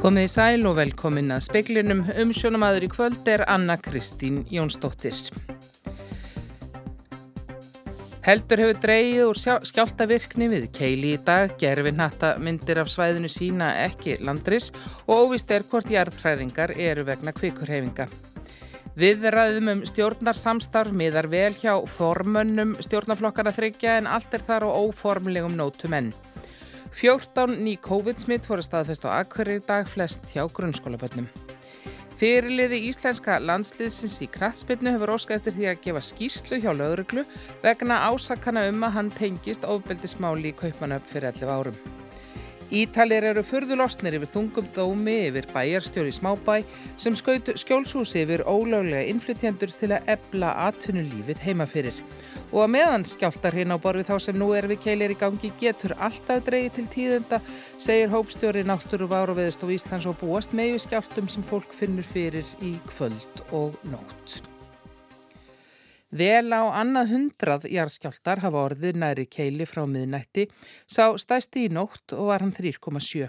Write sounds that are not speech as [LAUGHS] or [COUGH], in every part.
Komið í sæl og velkomin að speklinum umsjónamaður í kvöld er Anna Kristín Jónsdóttir. Heldur hefur dreyið úr skjáltavirkni við keili í dag, gerfin hatta myndir af svæðinu sína ekki landris og óvist er hvort jarðhræringar eru vegna kvikurhefinga. Við ræðum um stjórnarsamstarf miðar vel hjá formönnum stjórnarflokkana þryggja en allt er þar á óformlegum nótum enn. 14 ný COVID-smitt voru staðfest á Akkurir dag flest hjá grunnskólabönnum. Fyrirliði íslenska landsliðsins í kraftspilnu hefur óska eftir því að gefa skýslu hjá lauruglu vegna ásakana um að hann tengist ofbeldismáli í kaupanöfn fyrir 11 árum. Ítalir eru fyrðulostnir yfir þungum dómi yfir bæjarstjóri smábæ sem skautu skjólshúsi yfir ólöglega innflytjendur til að ebla atvinnulífið heima fyrir. Og að meðan skjáltar hinn á borfi þá sem nú er við keilir í gangi getur alltaf dreyið til tíðenda, segir hópstjóri náttúru váru veðust og Íslands og búast með skjáltum sem fólk finnur fyrir í kvöld og nótt. Vel á annað hundrað jarðskjáltar hafa orðið næri keili frá miðnætti, sá stæsti í nótt og var hann 3,7.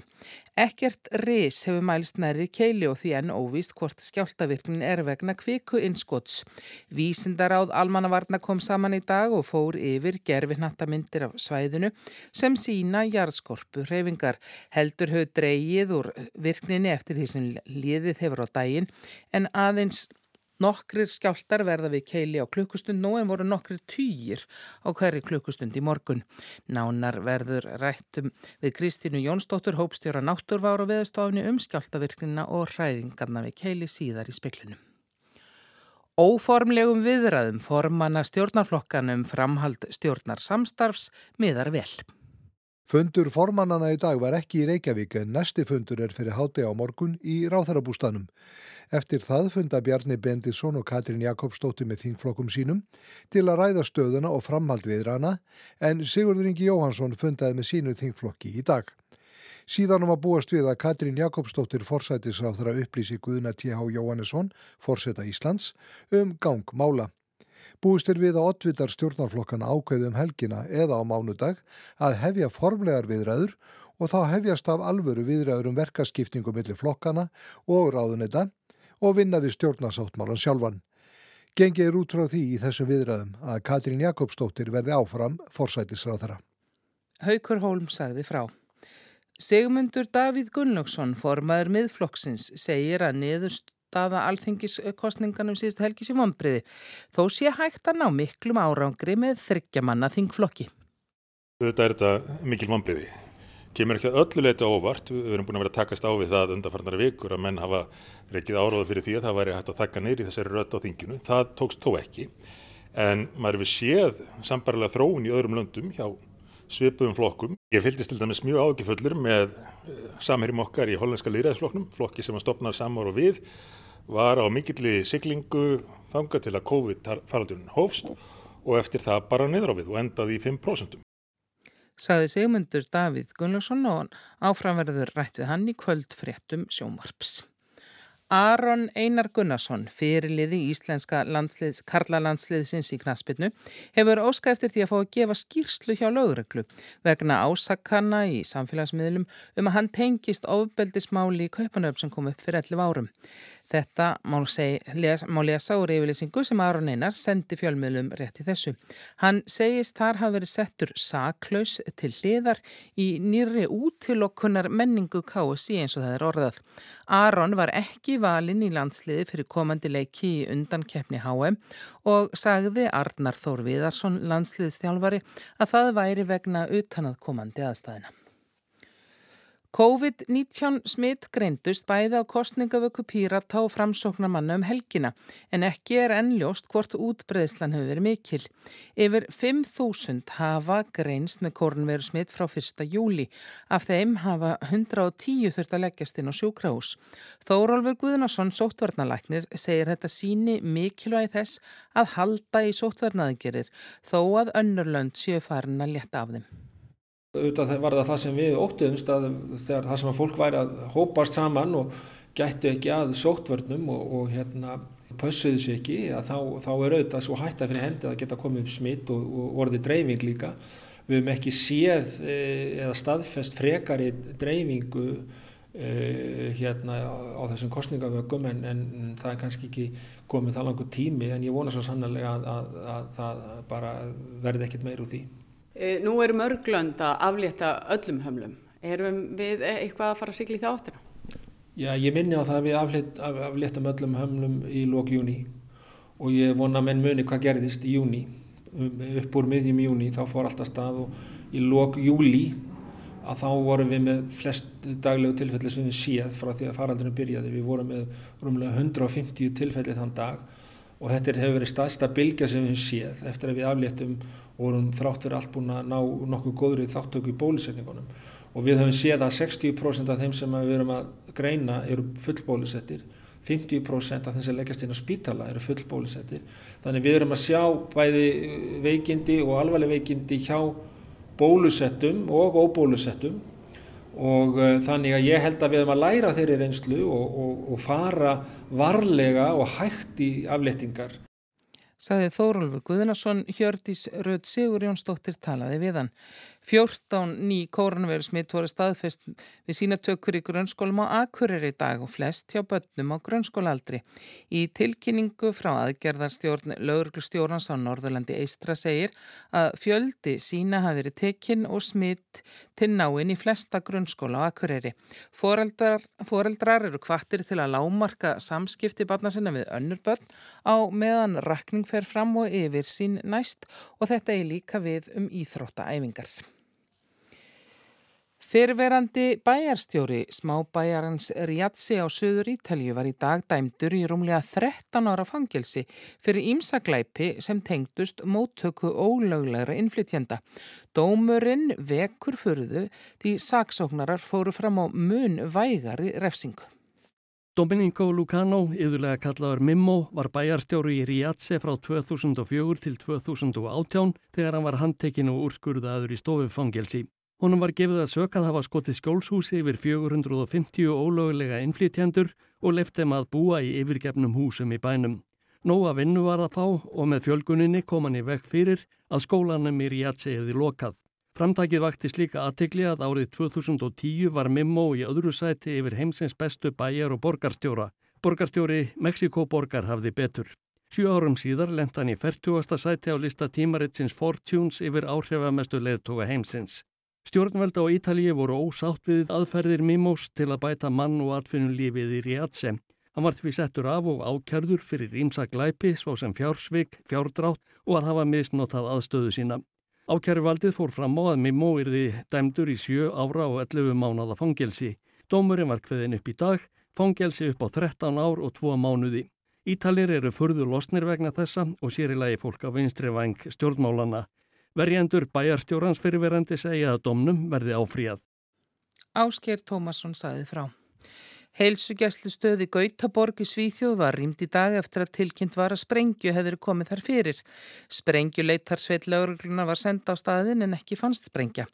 Ekkert ris hefur mælst næri keili og því enn óvíst hvort skjáltavirknin er vegna kviku innskots. Vísindaráð almannavarna kom saman í dag og fór yfir gerfinnattamindir af svæðinu sem sína jarðskorpu reyfingar. Heldur höfðu dreyið úr virkninni eftir því sem liðið hefur á daginn en aðeins Nokkrir skjáltar verða við keili á klukkustund nú en voru nokkrir týjir á hverju klukkustund í morgun. Nánar verður rættum við Kristínu Jónsdóttur, hópstjóra náttúrváru veðstofni um skjáltavirknina og hræringarna við keili síðar í speklinum. Óformlegum viðræðum formanna stjórnarflokkanum framhald stjórnar samstarfs miðar vel. Fundur formannana í dag var ekki í Reykjavík en næsti fundur er fyrir háti á morgun í Ráþarabústanum. Eftir það funda Bjarni Bendisson og Katrín Jakobsdóttir með þingflokkum sínum til að ræða stöðuna og framhald við rana en Sigurður Ingi Jóhansson fundaði með sínu þingflokki í dag. Síðanum að búast við að Katrín Jakobsdóttir forsætis á þeirra upplýsi Guðuna T.H. Jóhannesson, forseta Íslands, um gang mála. Búist er við að oddvitar stjórnarflokkana ákveðum helgina eða á mánudag að hefja formlegar viðræður og þá hefjast af alvöru viðræður um verkaskiptingu millir flokkana og ráðuneta og vinna við stjórnarsáttmálan sjálfan. Gengi er út frá því í þessum viðræðum að Katrín Jakobsdóttir verði áfram forsætisráðara. Haukur Hólm sagði frá. Segmundur Davíð Gunnlaugsson, formaður miðflokksins, segir að niðurst staða alþingiskostninganum síðustu helgi sem vonbriði. Þó sé hægt að ná miklum árangri með þryggjamanna þingflokki. Þetta er þetta mikil vonbriði. Kemur ekki að öllu leiti óvart. Við erum búin að vera að takast á við það undarfarnar vikur að menn hafa reykið áráða fyrir því að það væri hægt að þakka neyri þessari rött á þinginu. Það tókst þó ekki. En maður við séð sambarlega þróun í öðrum löndum hjá svipum flokkum. Ég fylgist til dæmis mjög ágifullur með eh, samherjum okkar í hollandska liðræðisflokknum, flokki sem að stopna samar og við var á mikilli siglingu þanga til að COVID-faraldurinn hófst og eftir það bara niður á við og endaði í 5%. Saði segmundur Davíð Gunnlaugsson og áframverður rætt við hann í kvöld fréttum sjómarps. Aron Einar Gunnarsson, fyrirliði íslenska landsliðs, karlalandsliðsins í knaspinu, hefur óska eftir því að fá að gefa skýrslu hjá lögreglu vegna ásakana í samfélagsmiðlum um að hann tengist ofbeldismáli í kaupanöfn sem kom upp fyrir 11 árum. Þetta má, seg, les, má lesa úr yfirleysingu sem Aron Einar sendi fjölmiðlum rétt í þessu. Hann segist þar hafa verið settur saklaus til hliðar í nýri útilokkunar menningu KSI eins og það er orðað. Aron var ekki valinn í landsliði fyrir komandi leiki í undankeppni HM og sagði Arnar Þór Viðarsson landsliðstjálfari að það væri vegna utanað komandi aðstæðina. COVID-19 smitt greindust bæði á kostningavöku pírata og framsóknarmanna um helgina en ekki er ennljóst hvort útbreðslan hefur verið mikil. Yfir 5.000 hafa greinst með kornveru smitt frá 1. júli. Af þeim hafa 110 þurft að leggjast inn á sjúkrahús. Þórólfur Guðnarsson, sóttvarnalæknir, segir þetta síni mikilvæg þess að halda í sóttvarnaðingerir þó að önnurlönd séu farin að leta af þeim. Auðvitað var það það sem við óttuðumst að þegar það sem að fólk væri að hópast saman og gættu ekki að sóttvörnum og, og hérna pössuðu sér ekki að þá, þá er auðvitað svo hætta fyrir hendi að geta komið upp smitt og, og orðið dreifing líka. Við hefum ekki séð e, eða staðfest frekari dreifingu uh, hérna á þessum kostningavöggum en, en það er kannski ekki komið það langur tími en ég vona svo sannlega að, að, að það bara verði ekkit meir úr því. E, nú eru mörglönd að aflétta öllum hömlum. Erum við eitthvað að fara að sigla í það áttina? Já, ég minni á það að við aflétt, af, afléttam öllum hömlum í lók júni og ég vona menn muni hvað gerðist í júni. Upp úr miðjum júni þá fór alltaf stað og í lók júli að þá vorum við með flest daglegu tilfelli sem við séð frá því að faraldurinn byrjaði. Við vorum með rúmlega 150 tilfelli þann dag og þetta hefur verið staðsta bylgja sem við séð eftir að við afléttum og vorum þrátt fyrir allt búin að ná nokkuð góðrið þáttöku í bólusetningunum. Og við höfum séð að 60% af þeim sem við erum að greina eru fullbólusettir, 50% af þeim sem leggjast inn á spítala eru fullbólusettir. Þannig við erum að sjá bæði veikindi og alvarleg veikindi hjá bólusettum og óbólusettum og uh, þannig að ég held að við erum að læra þeirri reynslu og, og, og fara varlega og hægt í aflettingar. Saði Þórólfur Guðnarsson, Hjördís Röð Sigur Jónsdóttir talaði við hann. 14 ný kórnverðsmitt voru staðfest við sína tökur í grunnskólum á Akureyri í dag og flest hjá börnum á grunnskólaaldri. Í tilkynningu frá aðgerðarstjórn lauruglustjórnans á Norðurlandi Eistra segir að fjöldi sína hafi verið tekinn og smitt til náinn í flesta grunnskóla á Akureyri. Foreldrar, foreldrar eru kvartir til að lámarka samskipti barna sinna við önnur börn á meðan rakning fer fram og yfir sín næst og þetta er líka við um íþróttaæfingar. Fyrverandi bæjarstjóri smábæjarans Riazzi á Suður Ítalju var í dag dæmdur í rúmlega 13 ára fangelsi fyrir ímsaglæpi sem tengdust móttöku ólöglegra innflytjenda. Dómurinn vekur fyrðu því saksóknarar fóru fram á mun vægari refsingu. Domenico Lucano, yðurlega kallaður Mimmo, var bæjarstjóri í Riazzi frá 2004 til 2018 þegar hann var handtekinn og úrskurðaður í stofufangelsi. Honum var gefið að sökað hafa skotið skjólshúsi yfir 450 ólögulega innflýtjendur og left þeim að búa í yfirgefnum húsum í bænum. Nóa vinnu var að fá og með fjölguninni kom hann í vekk fyrir að skólanum í Ríatsi hefði lokað. Framtækið vakti slíka aðtikli að árið 2010 var Mimmo í öðru sæti yfir heimsins bestu bæjar og borgarstjóra. Borgarstjóri Mexikoborgar hafði betur. Sjú árum síðar lent hann í 40. sæti á lista tímaritsins Fortunes yfir áhrifamestu leðtoga heimsins. Stjórnvelda á Ítalíu voru ósátt við aðferðir Mimós til að bæta mann og atfinnulífið í Riadse. Hann var því settur af og ákjörður fyrir ímsa glæpi svo sem fjársvik, fjárdrátt og að hafa misnotað aðstöðu sína. Ákjöruvaldið fór fram á að Mimó erði dæmdur í sjö ára og 11 mánada fangelsi. Dómurinn var hveðin upp í dag, fangelsi upp á 13 ár og 2 mánuði. Ítalir eru förður losnir vegna þessa og sér í lagi fólk á vinstri vang stjórnmálana. Verjendur bæjarstjórans fyrirverandi segja að domnum verði áfríað. Ásker Tómasson saði frá. Heilsugjæslu stöði Gautaborg í Svíþjóð var rýmd í dag eftir að tilkynnt var að sprengju hefur komið þar fyrir. Sprengju leitarsveit lauruglunar var senda á staðin en ekki fannst sprengja.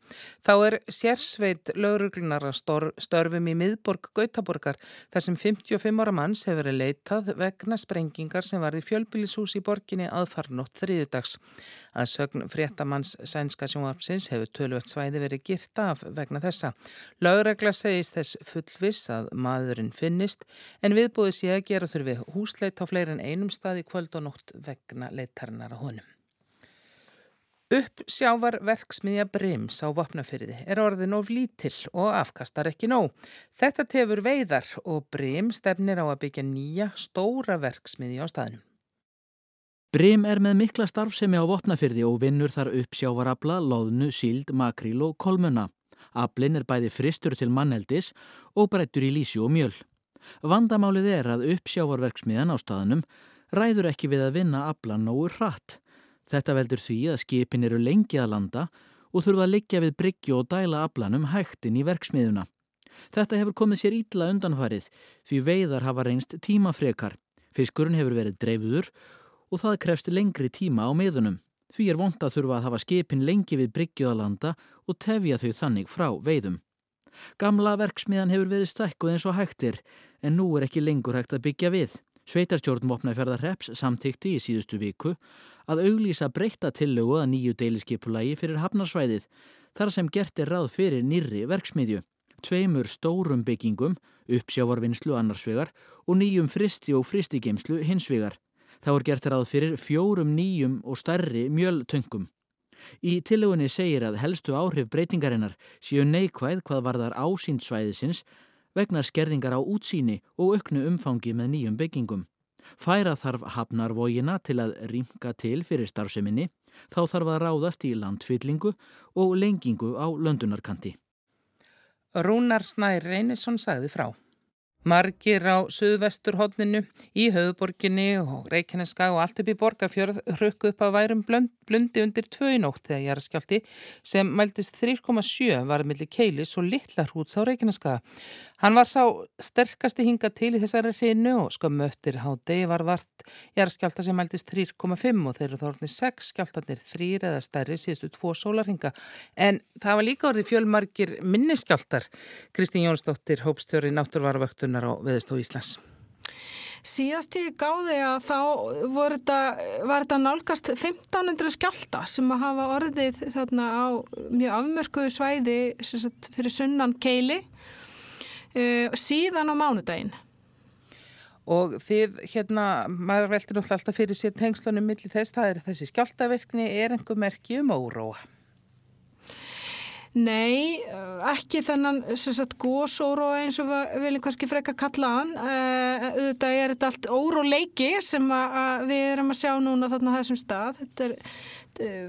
Þá er sérsveit lauruglunar að störfum í miðborg Gautaborgar þar sem 55 ára manns hefur verið leitað vegna sprengingar sem var í fjölbílishús í borginni aðfarnótt þriðudags. Að sögn fréttamanns sænska sjónvarpsins hefur tölvöld svæði verið girt af vegna þessa. Laurugla segist þess fullviss að maður maðurinn finnist en viðbúið sé að gera þurfi húsleit á fleiri en einum stað í kvöld og nótt vegna leittarnar á honum. Upp sjávar verksmiðja Brims á vopnafyrði er orðin of lítill og afkastar ekki nóg. Þetta tefur veiðar og Brim stefnir á að byggja nýja stóra verksmiðja á staðnum. Brim er með mikla starfsemi á vopnafyrði og vinnur þar upp sjávarabla, loðnu, síld, makríl og kolmuna. Ablin er bæði fristur til manneldis og breyttur í lísi og mjöl. Vandamálið er að uppsjávarverksmiðan á staðnum ræður ekki við að vinna ablan nógu hratt. Þetta veldur því að skipin eru lengi að landa og þurfa að liggja við bryggju og dæla ablanum hægtinn í verksmiðuna. Þetta hefur komið sér ítla undanfarið því veiðar hafa reynst tímafrekar. Fiskurinn hefur verið dreifður og það krefst lengri tíma á miðunum. Því er vond að þurfa að hafa skipin lengi við bryggjöðalanda og tefja þau þannig frá veiðum. Gamla verksmiðan hefur verið stækkuð eins og hægtir en nú er ekki lengur hægt að byggja við. Sveitarstjórn Vopnæferðar Reps samþykti í síðustu viku að auglýsa breyta tillögu að nýju deiliskeipulagi fyrir hafnarsvæðið þar sem gert er ráð fyrir nýri verksmiðju. tveimur stórum byggingum, uppsjávarvinnslu annarsvegar og nýjum fristi og fristigeimslu hinsvegar. Þá er gert ráð fyrir fjórum nýjum og stærri mjöltöngum. Í tillegunni segir að helstu áhrif breytingarinnar séu neikvæð hvað varðar ásýndsvæðisins vegna skerðingar á útsýni og auknu umfangi með nýjum byggingum. Færa þarf hafnarvógina til að ringa til fyrir starfseminni, þá þarf að ráðast í landfyllingu og lengingu á löndunarkanti. Rúnar Snær Reynisson sagði frá. Margir á suðvesturhóttninu í höfuborginni og Reykjaneska og allt upp í borgarfjörð hrukku upp að værum blundi undir tvö í nótt þegar jæraskjálti sem mæltist 3,7 var millir keilis og litlar húts á Reykjaneska. Hann var sá sterkasti hinga til í þessari hrinu og skömmu eftir hádegi var vart jæraskjálta sem mæltist 3,5 og þeir eru þórnir 6 skjáltanir þrýr eða stærri síðustu tvo sólarhinga. En það var líka orðið fjölmarkir minniskjáltar. Kristín Jónsdóttir, hópstjóri náttúrvarvöktunar á Veðustó Íslands. Síðast ég gáði að þá þetta, var þetta nálgast 1500 skjálta sem að hafa orðið þarna á mjög afmörkuðu svæði sagt, fyrir sunnan keili uh, síðan á mánudaginn. Og þið, hérna, maður veldur náttúrulega alltaf fyrir sér tengslunum millir þess, það er þessi skjáltaverkni, er einhver merki um óróa? Nei, ekki þennan gósóróa eins og við viljum kannski freka kalla hann. Uh, auðvitað er þetta allt óróleiki sem við erum að sjá núna þarna þessum stað. Þetta er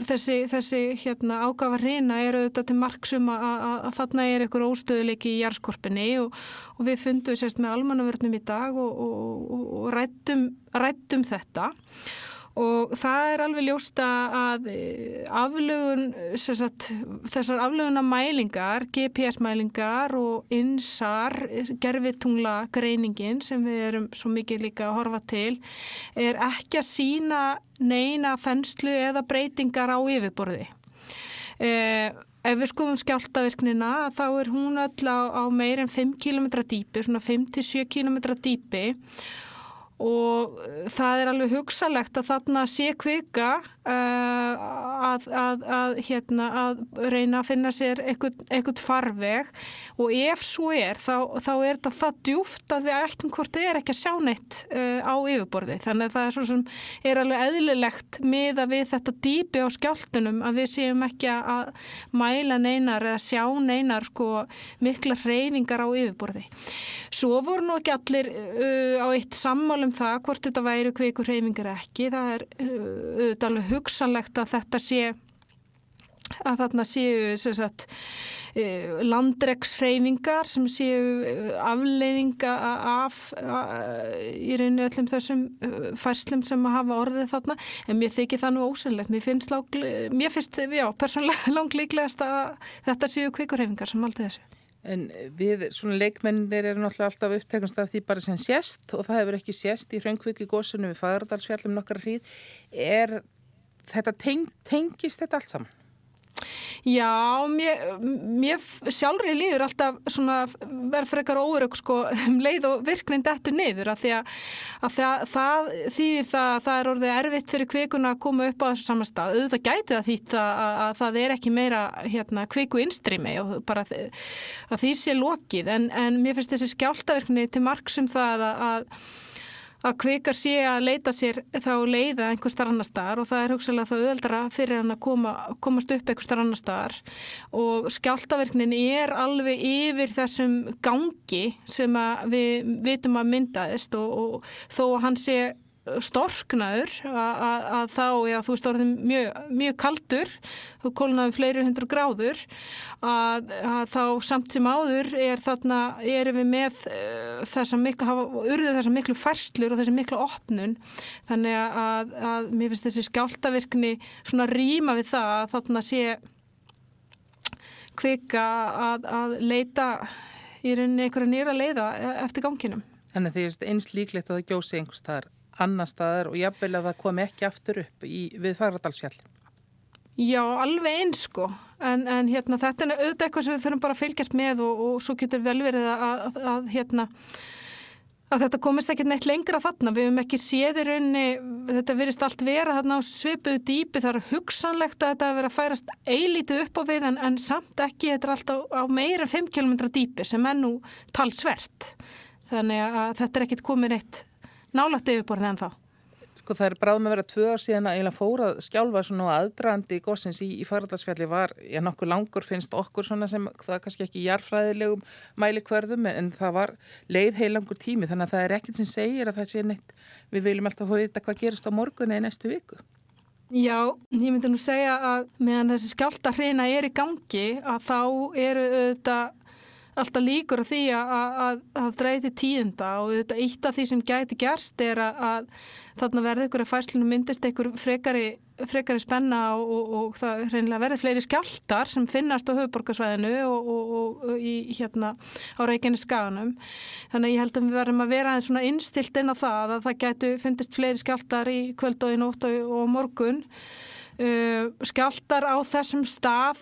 þessi, þessi hérna, ágafa reyna er auðvitað til marksum að, að, að þarna er einhver óstöðuleiki í jærskorpinni og, og við fundum sérst með almannavörnum í dag og, og, og rættum, rættum þetta og það er alveg ljósta að eh, aflögun, sagt, þessar aflöguna mælingar, GPS-mælingar og insar, gerfitungla greiningin sem við erum svo mikið líka að horfa til, er ekki að sína neina þenslu eða breytingar á yfirborði. Eh, ef við skoðum skjáltavirknina þá er hún öll á, á meir en 5 km dýpi, svona 5-7 km dýpi og það er alveg hugsalegt að þarna sé kvika uh, að, að, að, hérna, að reyna að finna sér eitthvað farveg og ef svo er þá, þá er þetta það djúft að við ættum hvort það er ekki að sjá neitt uh, á yfirborði þannig að það er svo sem er alveg eðlilegt með að við þetta dýpi á skjáltunum að við séum ekki að mæla neinar eða sjá neinar sko mikla reyfingar á yfirborði. Svo voru nú ekki allir uh, á eitt sammálum um það hvort þetta væri kveikur hreyfingar ekki. Það er uh, auðvitað alveg hugsanlegt að þetta sé að þarna séu sagt, uh, landregshreyfingar sem séu uh, afleiðinga af í rauninu öllum þessum færslum sem að hafa orðið þarna. En mér þykir það nú ósynlegt mér finnst, já, persónulega [LAUGHS] langlíklegast að þetta séu kvikurheyfingar sem aldrei þessu En við, svona leikmennir eru náttúrulega alltaf uppteknast af því bara sem sést og það hefur ekki sést í Hraungviki góðsunum við Fagardalsfjallum nokkar hríð. Er þetta teng, tengist þetta allt saman? Já, mér, mér sjálfur ég líður alltaf verð frekar óraug sko um leið og virknin dettur niður að því að, að það, það þýðir það að það er orðið erfitt fyrir kvikuna að koma upp á þessu saman stað. Auðvitað gæti það þýtt að, að, að það er ekki meira hérna, kviku innstrými og bara að því sé lokið en, en mér finnst þessi skjáltaverkni til marg sem það að að kvikar sé að leita sér þá leiða einhver starf annar staðar og það er hugsalega þá auðveldara fyrir hann að koma, komast upp einhver starf annar staðar. Og skjáltaverknin er alveg yfir þessum gangi sem við vitum að myndaðist og, og þó að hann sé storknaður að, að, að þá, já þú veist orðin mjög, mjög kaldur, þú kólnaði fleiri hundur gráður að, að þá samt sem áður er þarna, erum við með uh, þessa miklu, hafa urðið þessa miklu færslur og þessa miklu opnun þannig að mér finnst þessi skjáltavirkni svona rýma við það að þarna sé kvika að leita í rauninni einhverja nýra leiða eftir ganginum. Þannig að því að eins líklegt að það gjósi einhvers þar annar staðar og jafnvel að það kom ekki aftur upp í, við Fagradalsfjall. Já, alveg eins sko, en, en hérna, þetta er auðvitað eitthvað sem við þurfum bara að fylgjast með og, og svo getur vel verið að, að, að, hérna, að þetta komist ekki neitt lengra þarna, við hefum ekki séð í rauninni, þetta verist allt vera þarna á svipuðu dýpi, það er hugsanlegt að þetta verið að færast eilítið upp á við en, en samt ekki, þetta er alltaf á meira 5 km dýpi sem er nú talsvert, þannig að þetta er ekkit komið neitt nálagt yfirborðið en þá. Sko það er bráðum að vera tvö ár síðan að eiginlega fórað skjálfa svona aðdraðandi góðsins í, í faraldarsfjalli var, já nokkur langur finnst okkur svona sem það er kannski ekki jarfræðilegum mæli hverðum en það var leið heilangur tími þannig að það er ekkert sem segir að það sé neitt, við viljum alltaf að vita hvað gerist á morgunni í næstu viku. Já, ég myndi nú segja að meðan þessi skjálta hreina er í gangi að þá eru auðvitað alltaf líkur að því að, að, að dreyti tíðenda og þetta eitt af því sem gæti gerst er að, að þarna verði ykkur að fæslinu myndist ykkur frekari, frekari spenna og, og, og það reynilega verði fleiri skjáltar sem finnast á höfuborgarsvæðinu og, og í hérna á Reykjanes skaganum. Þannig ég held að við verðum að vera eins svona innstilt inn á það að það gætu fyndist fleiri skjáltar í kvöld og í nótt og morgun. Uh, skjáltar á þessum stað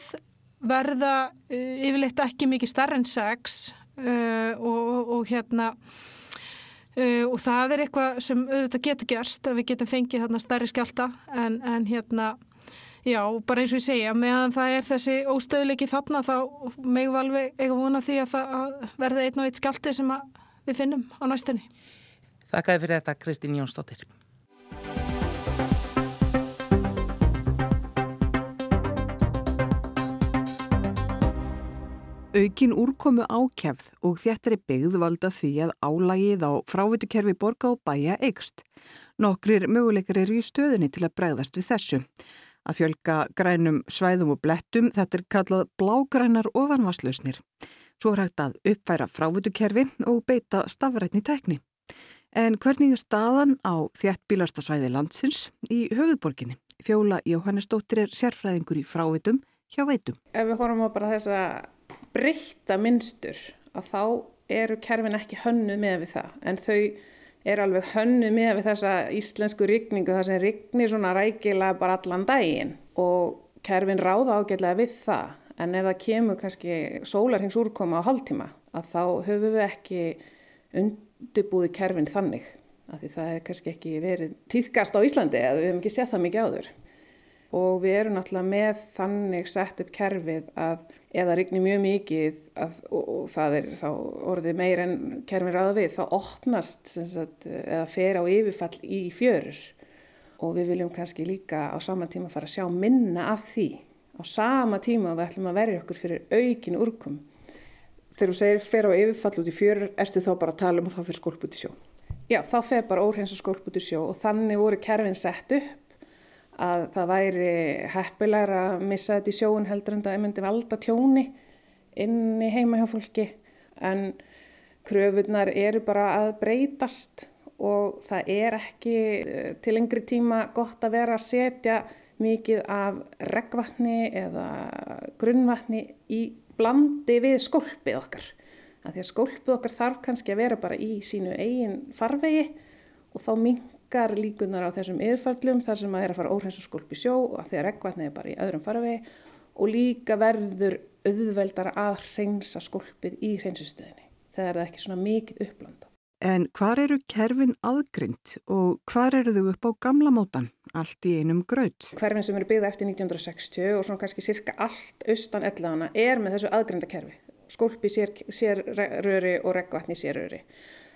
verða uh, yfirleitt ekki mikið starra en sex uh, og, og hérna uh, og það er eitthvað sem auðvitað getur gerst að við getum fengið þarna starri skjálta en, en hérna já, bara eins og ég segja, meðan það er þessi óstöðleiki þarna þá megum við alveg eitthvað vona því að það verði einn og eitt skjálti sem við finnum á næstunni. Þakkaði fyrir þetta Kristín Jónsdóttir. Aukin úrkomu ákjæfð og þéttari byggð valda því að álægið á frávitukerfi borga og bæja eikst. Nokkrir möguleikar eru í stöðunni til að bregðast við þessu. Að fjölga grænum svæðum og blettum þetta er kallað blágrænar ofanvarslausnir. Svo er hægt að uppfæra frávitukerfi og beita stafrætni tekni. En hvernig er staðan á þéttbílasta svæði landsins í höfðborginni? Fjóla Jóhannesdóttir er sérfræðingur í frávitum hjá veitum. Ef við horfum á bara þessa breytta minnstur að þá eru kerfin ekki hönnu með við það. En þau eru alveg hönnu með við þessa íslensku rigningu þar sem rignir svona rækilega bara allan daginn. Og kerfin ráða ágætlega við það. En ef það kemur kannski sólarhengs úrkoma á hálftíma að þá höfum við ekki undirbúði kerfin þannig. Að því það er kannski ekki verið týðkast á Íslandi eða við hefum ekki sett það mikið áður. Og við erum náttúrulega með þannig sett upp kerfið að ef það rignir mjög mikið að, og, og það er þá orðið meir en kerfið ráða við, þá opnast sagt, eða fer á yfirfall í fjörur og við viljum kannski líka á sama tíma fara að sjá minna af því á sama tíma við ætlum að verja okkur fyrir aukin úrkum. Þegar þú segir fer á yfirfall út í fjörur, erstu þá bara að tala um og þá fyrir skólp út í sjó. Já, þá fer bara óhreins og skólp út í sjó og þannig voru kerfin sett upp að það væri heppilegra að missa þetta í sjóun heldur en það myndi valda tjóni inn í heima hjá fólki en kröfunar eru bara að breytast og það er ekki eh, til yngri tíma gott að vera að setja mikið af reggvatni eða grunnvatni í blandi við skólpið okkar. Að því að skólpið okkar þarf kannski að vera bara í sínu eigin farvegi og þá mink mingar líkunar á þessum yfirfallum þar sem að er að fara skulp í sjó og að því að reggvatnið er bara í öðrum faravegi og líka verður auðveldar að hreinsa skulpið í hreinsistöðinni þegar það er ekki svona mikið upplanda. En hvar eru kerfin aðgrind og hvar eru þau upp á gamla mótan, allt í einum graut? Hverfin sem eru byggða eftir 1960 og svona kannski cirka allt austan ellaðana er með þessu aðgrinda kerfi. Skulpi sér, sér röri og reggvatni sér röri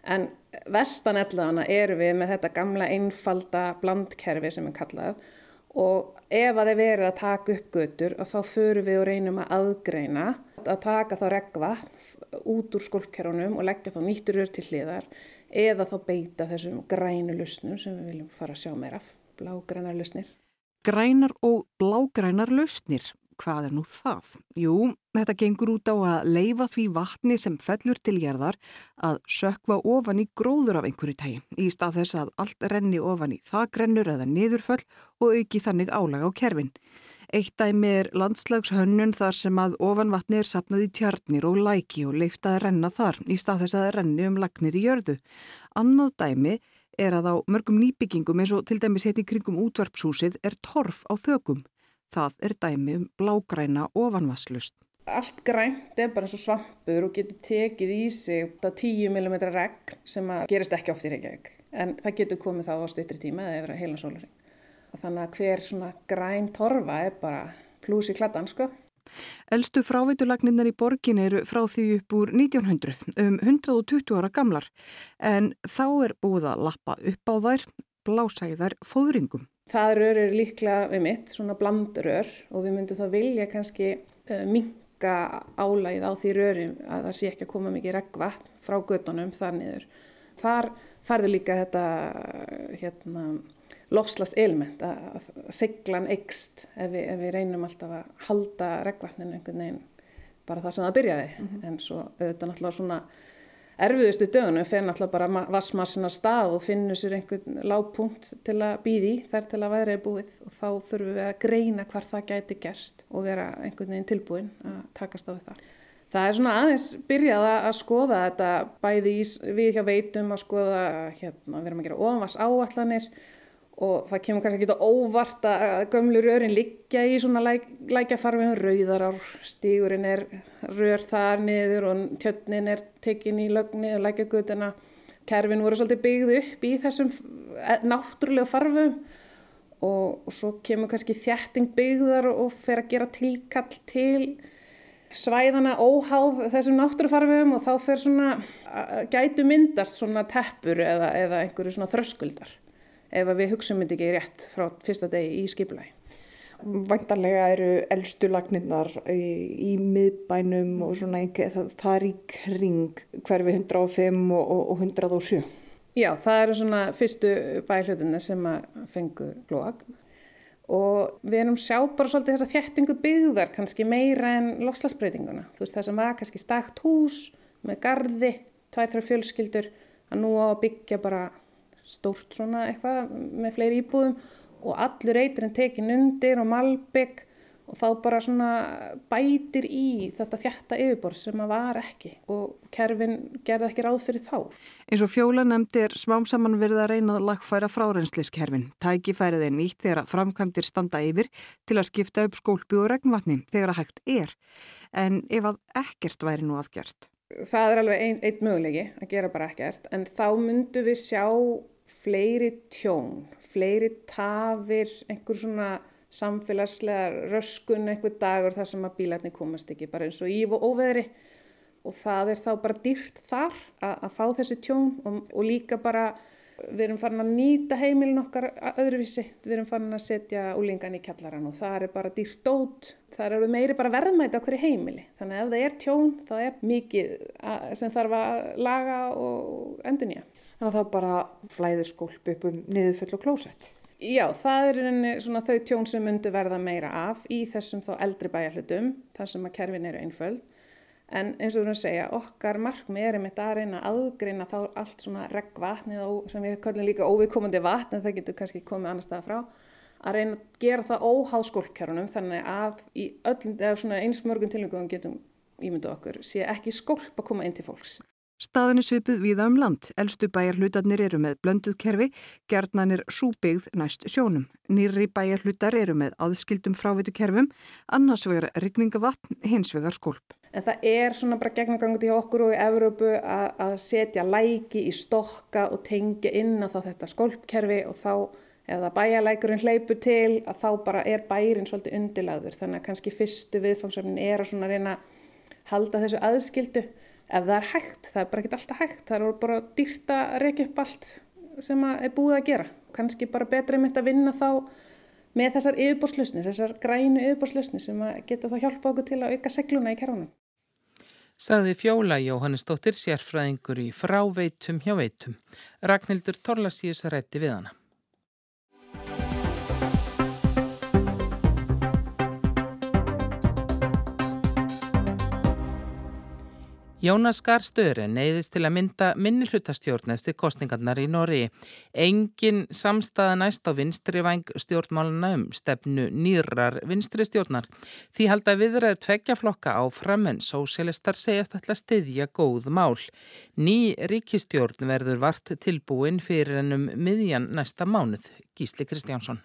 en vestan ellaðana eru við með þetta gamla einfalda blandkerfi sem er kallað og ef að þeir verið að taka upp götur og þá förum við og reynum að aðgreina að taka þá regva út úr skolpkerunum og leggja þá nýttur ör til hliðar eða þá beita þessum grænu lusnum sem við viljum fara að sjá meira af, blágrænar lusnir. Grænar og blágrænar lusnir Hvað er nú það? Jú, þetta gengur út á að leifa því vatni sem fellur til gerðar að sökva ofan í gróður af einhverju tægi í stað þess að allt renni ofan í þakrennur eða niðurföll og auki þannig álag á kerfin. Eitt dæmi er landslagshönnun þar sem að ofanvatni er sapnað í tjarnir og læki og leifta að renna þar í stað þess að renni um lagnir í jörðu. Annað dæmi er að á mörgum nýbyggingum eins og til dæmis heiti kringum útvarpshúsið er torf á þökum. Það er dæmi um blágræna ofanvasslust. Allt grænt er bara eins og svampur og getur tekið í sig 10 mm regn sem gerist ekki oft í Reykjavík. En það getur komið þá á styrtri tíma eða yfir að heila sólaring. Þannig að hver svona græn torfa er bara plús í kladdan sko. Elstu frávitulagninnar í borgin eru frá því upp úr 1900 um 120 ára gamlar en þá er búið að lappa upp á þær, þær fóðringum. Það rör er líklega við mitt, svona blandrör og við myndum þá vilja kannski uh, minka álægið á því rörum að það sé ekki að koma mikið regnvatn frá gödunum þar niður. Þar farður líka þetta hérna lofslags element að seglan eikst ef við, ef við reynum alltaf að halda regvatninu einhvern veginn bara það sem það byrjaði mm -hmm. en svo auðvitað náttúrulega svona erfiðustu dögunum fer náttúrulega bara vassmassina stað og finnur sér einhvern lágpunkt til að býði þar til að væri búið og þá þurfum við að greina hvar það gæti gerst og vera einhvern veginn tilbúin að takast á það. Það er svona aðeins byrjað að skoða þetta bæði í, við hjá veitum að skoða hérna, við erum að gera ofanvass áallanir og það kemur kannski ekki óvart að gömlu rörin liggja í svona læk, lækjafarfið rauðarar, stígurinn er rör þar niður og tjötnin er tekin í lögni og lækjagutuna kerfin voru svolítið byggð upp í þessum eh, náttúrulega farfum og, og svo kemur kannski þjætting byggðar og fer að gera tilkall til svæðana óháð þessum náttúrufarfum og þá fer svona gætu myndast svona teppur eða, eða einhverju svona þröskuldar ef við hugsaum þetta ekki rétt frá fyrsta degi í skipulagi. Væntanlega eru eldstu lagnirnar í, í miðbænum og svona það, það er í kring hverfi 105 og, og 107. Já, það eru svona fyrstu bæhlutinni sem að fengu glóag og við erum sjá bara svolítið þess að þjættingu byggðar kannski meira en lofslagsbreytinguna. Þú veist það sem var kannski stakt hús með gardi, tvær, þrjá fjölskyldur að nú á að byggja bara stórt svona eitthvað með fleiri íbúðum og allur eitirinn tekin undir og malbygg og þá bara svona bætir í þetta þjætta yfirbor sem að var ekki og kerfin gerði ekki ráð fyrir þá. Eins og fjóla nefndir smám saman verið að reyna að lagfæra frárensliskerfin. Tækifærið er nýtt þegar að framkvæmdir standa yfir til að skipta upp skólpi og regnvatni þegar að hægt er. En ef að ekkert væri nú aðgjört? Það er alveg einn ein mögulegi að gera bara ekkert en þá myndu við sjá fleiri tjón, fleiri tafir, einhver svona samfélagslega röskun einhver dagur þar sem að bílarni komast ekki bara eins og íf og óveðri. Og það er þá bara dýrt þar að, að fá þessi tjón og, og líka bara við erum farin að nýta heimilin okkar öðruvísi, við erum farin að setja úlingan í kjallaran og það er bara dýrt dót, það eru meiri bara verðmæti á hverju heimili, þannig að ef það er tjón þá er mikið sem þarf að laga og endunja þannig að það bara flæðir skólp upp um niðurfull og klósett. Já, það er einni svona þau tjón sem myndu verða meira af í þessum þá eldri bæjarhlutum, þar sem að kerfin eru einföld. En eins og þú erum að segja, okkar markmið er einmitt að reyna að aðgreina þá allt svona reggvatn sem við kallum líka óviðkomandi vatn, en það getur kannski komið annar staða frá, að reyna að gera það óháð skólpkjörunum, þannig að í öllum, eða svona eins mörgum tilvíkuðum getum ímyndu okkur, sé ekki skólp að koma inn til fólks. Staðinni svipuð viða um land, eldstu bæjarhlutarnir eru með blönduð kerfi, gerðnanir súbyggð næst sjónum. Nýri bæjarhlutar eru með aðskildum frávitu kerfum, annars vegar rygningavattn, hins vegar skólp. En það er svona bara gegnagangandi hjá okkur og í Evrópu að, að setja læki í stokka og tengja inn á þetta skólpkerfi og þá það bæjarlækurinn hleypur til að þá bara er bærin svolítið undirlagður þannig að kannski fyrstu viðfangsefnin er að reyna halda þessu aðskildu ef það er hægt, það er bara ekki alltaf hægt, það er bara dýrt að reykja upp allt sem er búið að gera. Kanski bara betra einmitt að vinna þá með þessar yfirbórslösni, þessar grænu yfirbórslösni sem geta þá hjálpa okkur til að auka segluna í kerfunum. Saði Fjóla Jóhannesdóttir sérfræðingur í fráveitum hjá veitum. Ragnhildur Torlasíus rætti við hana. Jónas Garstöre neyðist til að mynda minni hlutastjórn eftir kostningarnar í Nóri. Engin samstaða næst á vinstri vang stjórnmáluna um stefnu nýrar vinstri stjórnar. Því halda viðræður tveggja flokka á framenn sósialistar segjast alltaf stiðja góð mál. Ný ríkistjórn verður vart tilbúin fyrir ennum miðjan næsta mánuð. Gísli Kristjánsson.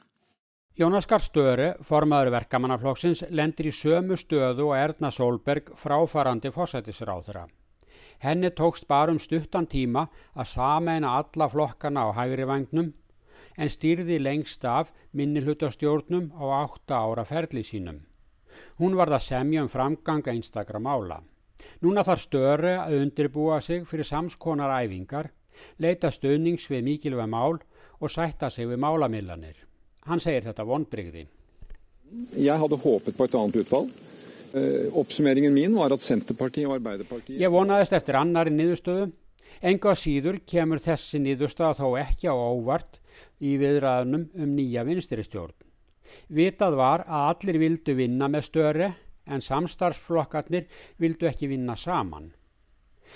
Jónas Garstöru, formaður verkamannaflokksins, lendir í sömu stöðu og Erna Solberg fráfarandi fósætisráðura. Henni tókst bara um stuttan tíma að sameina alla flokkana á hægri vagnum en stýrði lengst af minni hlutastjórnum á átta ára ferli sínum. Hún var það semja um framganga einstakra mála. Núna þarf störu að undirbúa sig fyrir samskonar æfingar, leita stöðnings við mikilvæg mál og sætta sig við málamillanir. Hann segir þetta vonbrygði. Ég hafði hópet på eitt annað utfall. Uh, oppsummeringen min var at Senterpartiet og Arbeiderpartiet Ég vonaðist eftir annari niðurstöðu. Enga síður kemur þessi niðurstöða þó ekki á óvart í viðræðunum um nýja vinstiristjórn. Vitað var að allir vildu vinna með störi en samstarfsflokkarnir vildu ekki vinna saman.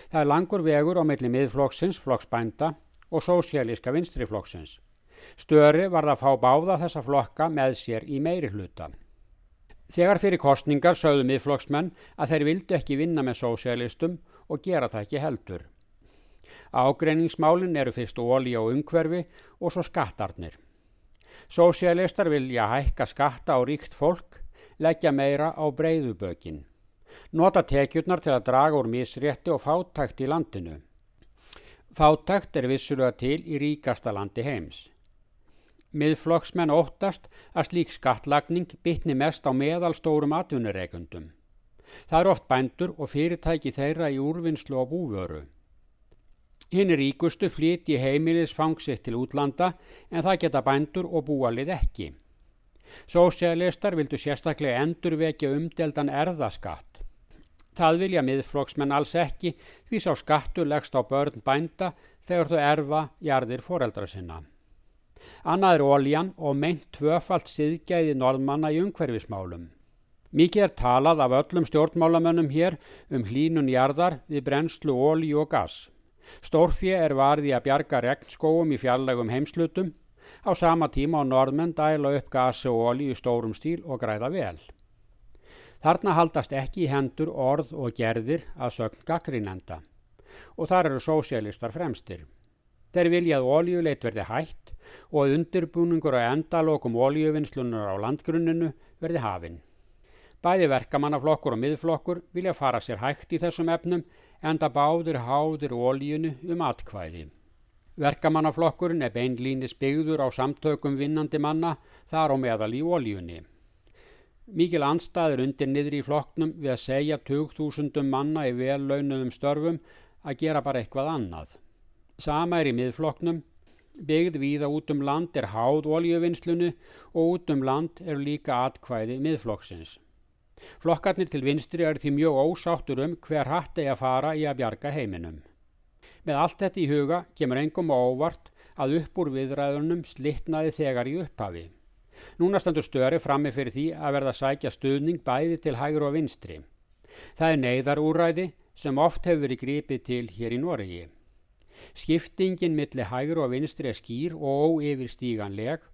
Það er langur vegur á meðli miðflokksins, flokksbænda og sósialíska vinstriflokksins. Störi var að fá báða þessa flokka með sér í meiri hluta. Þegar fyrir kostningar sögðu miðflokksmenn að þeir vildu ekki vinna með sósialistum og gera það ekki heldur. Ágreiningsmálin eru fyrst óli og umhverfi og svo skattarnir. Sósialistar vilja hækka skatta á ríkt fólk, leggja meira á breyðubökin. Nota tekjurnar til að draga úr misrétti og fátækt í landinu. Fátækt er vissulega til í ríkasta landi heims. Miðflokksmenn óttast að slík skattlagning bytni mest á meðalstórum atvinnureikundum. Það er oft bændur og fyrirtæki þeirra í úrvinnslu og búvöru. Hinn er ríkustu flyti heimilisfangsitt til útlanda en það geta bændur og búalið ekki. Sósialistar vildu sérstaklega endurvekja umdeldan erðaskatt. Það vilja miðflokksmenn alls ekki því sá skattur leggst á börn bænda þegar þú erfa jarðir foreldra sinna. Annað er óljan og meint tvöfalt siðgæði norðmanna í umhverfismálum. Mikið er talað af öllum stjórnmálamönnum hér um hlínun jarðar við brennslu ólju og gass. Stórfje er varði að bjarga regnskóum í fjarlægum heimslutum á sama tíma á norðmenn dæla upp gasi og ólju í stórum stíl og græða vel. Þarna haldast ekki í hendur orð og gerðir að sögn gaggrínenda og þar eru sósialistar fremstir. Þeir vilja að óljuleit verði hætt og að undirbúningur og endalokum óljuvinnslunar á landgrunninu verði hafinn. Bæði verkamannaflokkur og miðflokkur vilja fara sér hægt í þessum efnum enda báður háður óljunu um atkvæði. Verkamannaflokkurinn er beinlínis byggður á samtökum vinnandi manna þar á meðal í óljunni. Mikil anstaður undir niður í flokknum við að segja 20.000 manna í vel launuðum störfum að gera bara eitthvað annað. Sama er í miðflokknum, byggð víða út um land er háð oljuvinnslunu og út um land er líka atkvæði miðflokksins. Flokkarnir til vinstri er því mjög ósáttur um hver hatt eigi að fara í að bjarga heiminum. Með allt þetta í huga kemur engum á óvart að upp úr viðræðunum slittnaði þegar í upphafi. Núna standur störi frammi fyrir því að verða sækja stuðning bæði til hægur og vinstri. Það er neyðarúræði sem oft hefur verið grípið til hér í Noregi. Skiptingin millir hægur og vinstri er skýr og óyfirstíganleg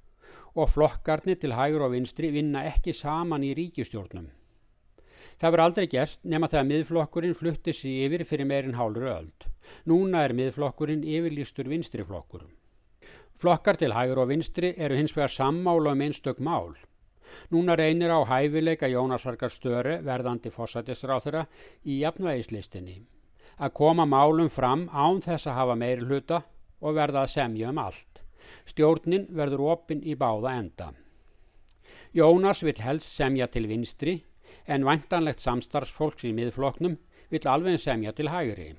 og flokkarnir til hægur og vinstri vinna ekki saman í ríkistjórnum. Það verður aldrei gerst nema þegar miðflokkurinn flutti sig yfir fyrir meirinn hálfur öld. Núna er miðflokkurinn yfirlýstur vinstriflokkur. Flokkar til hægur og vinstri eru hins vegar sammála um einstök mál. Núna reynir á hæfileika Jónasvarkar störu verðandi fósætisráþura í jafnvægislistinni. Að koma málum fram án þess að hafa meiri hluta og verða að semja um allt. Stjórnin verður opinn í báða enda. Jónas vil helst semja til vinstri en vantanlegt samstarfsfólks í miðfloknum vil alveg semja til hægri.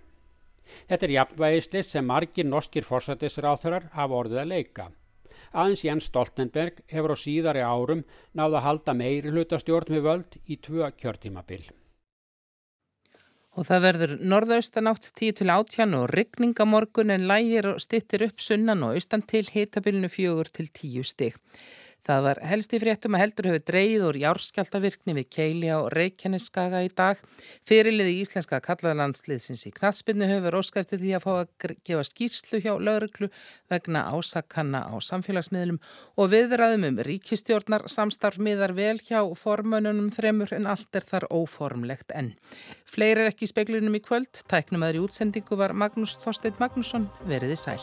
Þetta er jafnvægislist sem margir norskir fórsættisráþurar hafa orðið að leika. Aðeins Jens Stoltenberg hefur á síðari árum náða að halda meiri hlutastjórn við völd í tvö kjörtímabil. Og það verður norðaustanátt 10 til 18 og rigningamorgun en lægir og stittir upp sunnan og austan til hitabilnu 4 til 10 stig. Það var helst í fréttum að heldur hefur dreyið úr járskjáltavirkni við Keili á Reykjaneskaga í dag. Fyrirliði íslenska kallaðlandsliðsins í knatsbyrnu hefur óskæftið því að fá að gefa skýrslu hjá lauruglu vegna ásakanna á samfélagsmiðlum og viðræðum um ríkistjórnar samstarf miðar vel hjá formönunum þremur en allt er þar óformlegt enn. Fleir er ekki í speiklinum í kvöld. Tæknum aðri útsendingu var Magnús Þorstein Magnússon veriði sæl.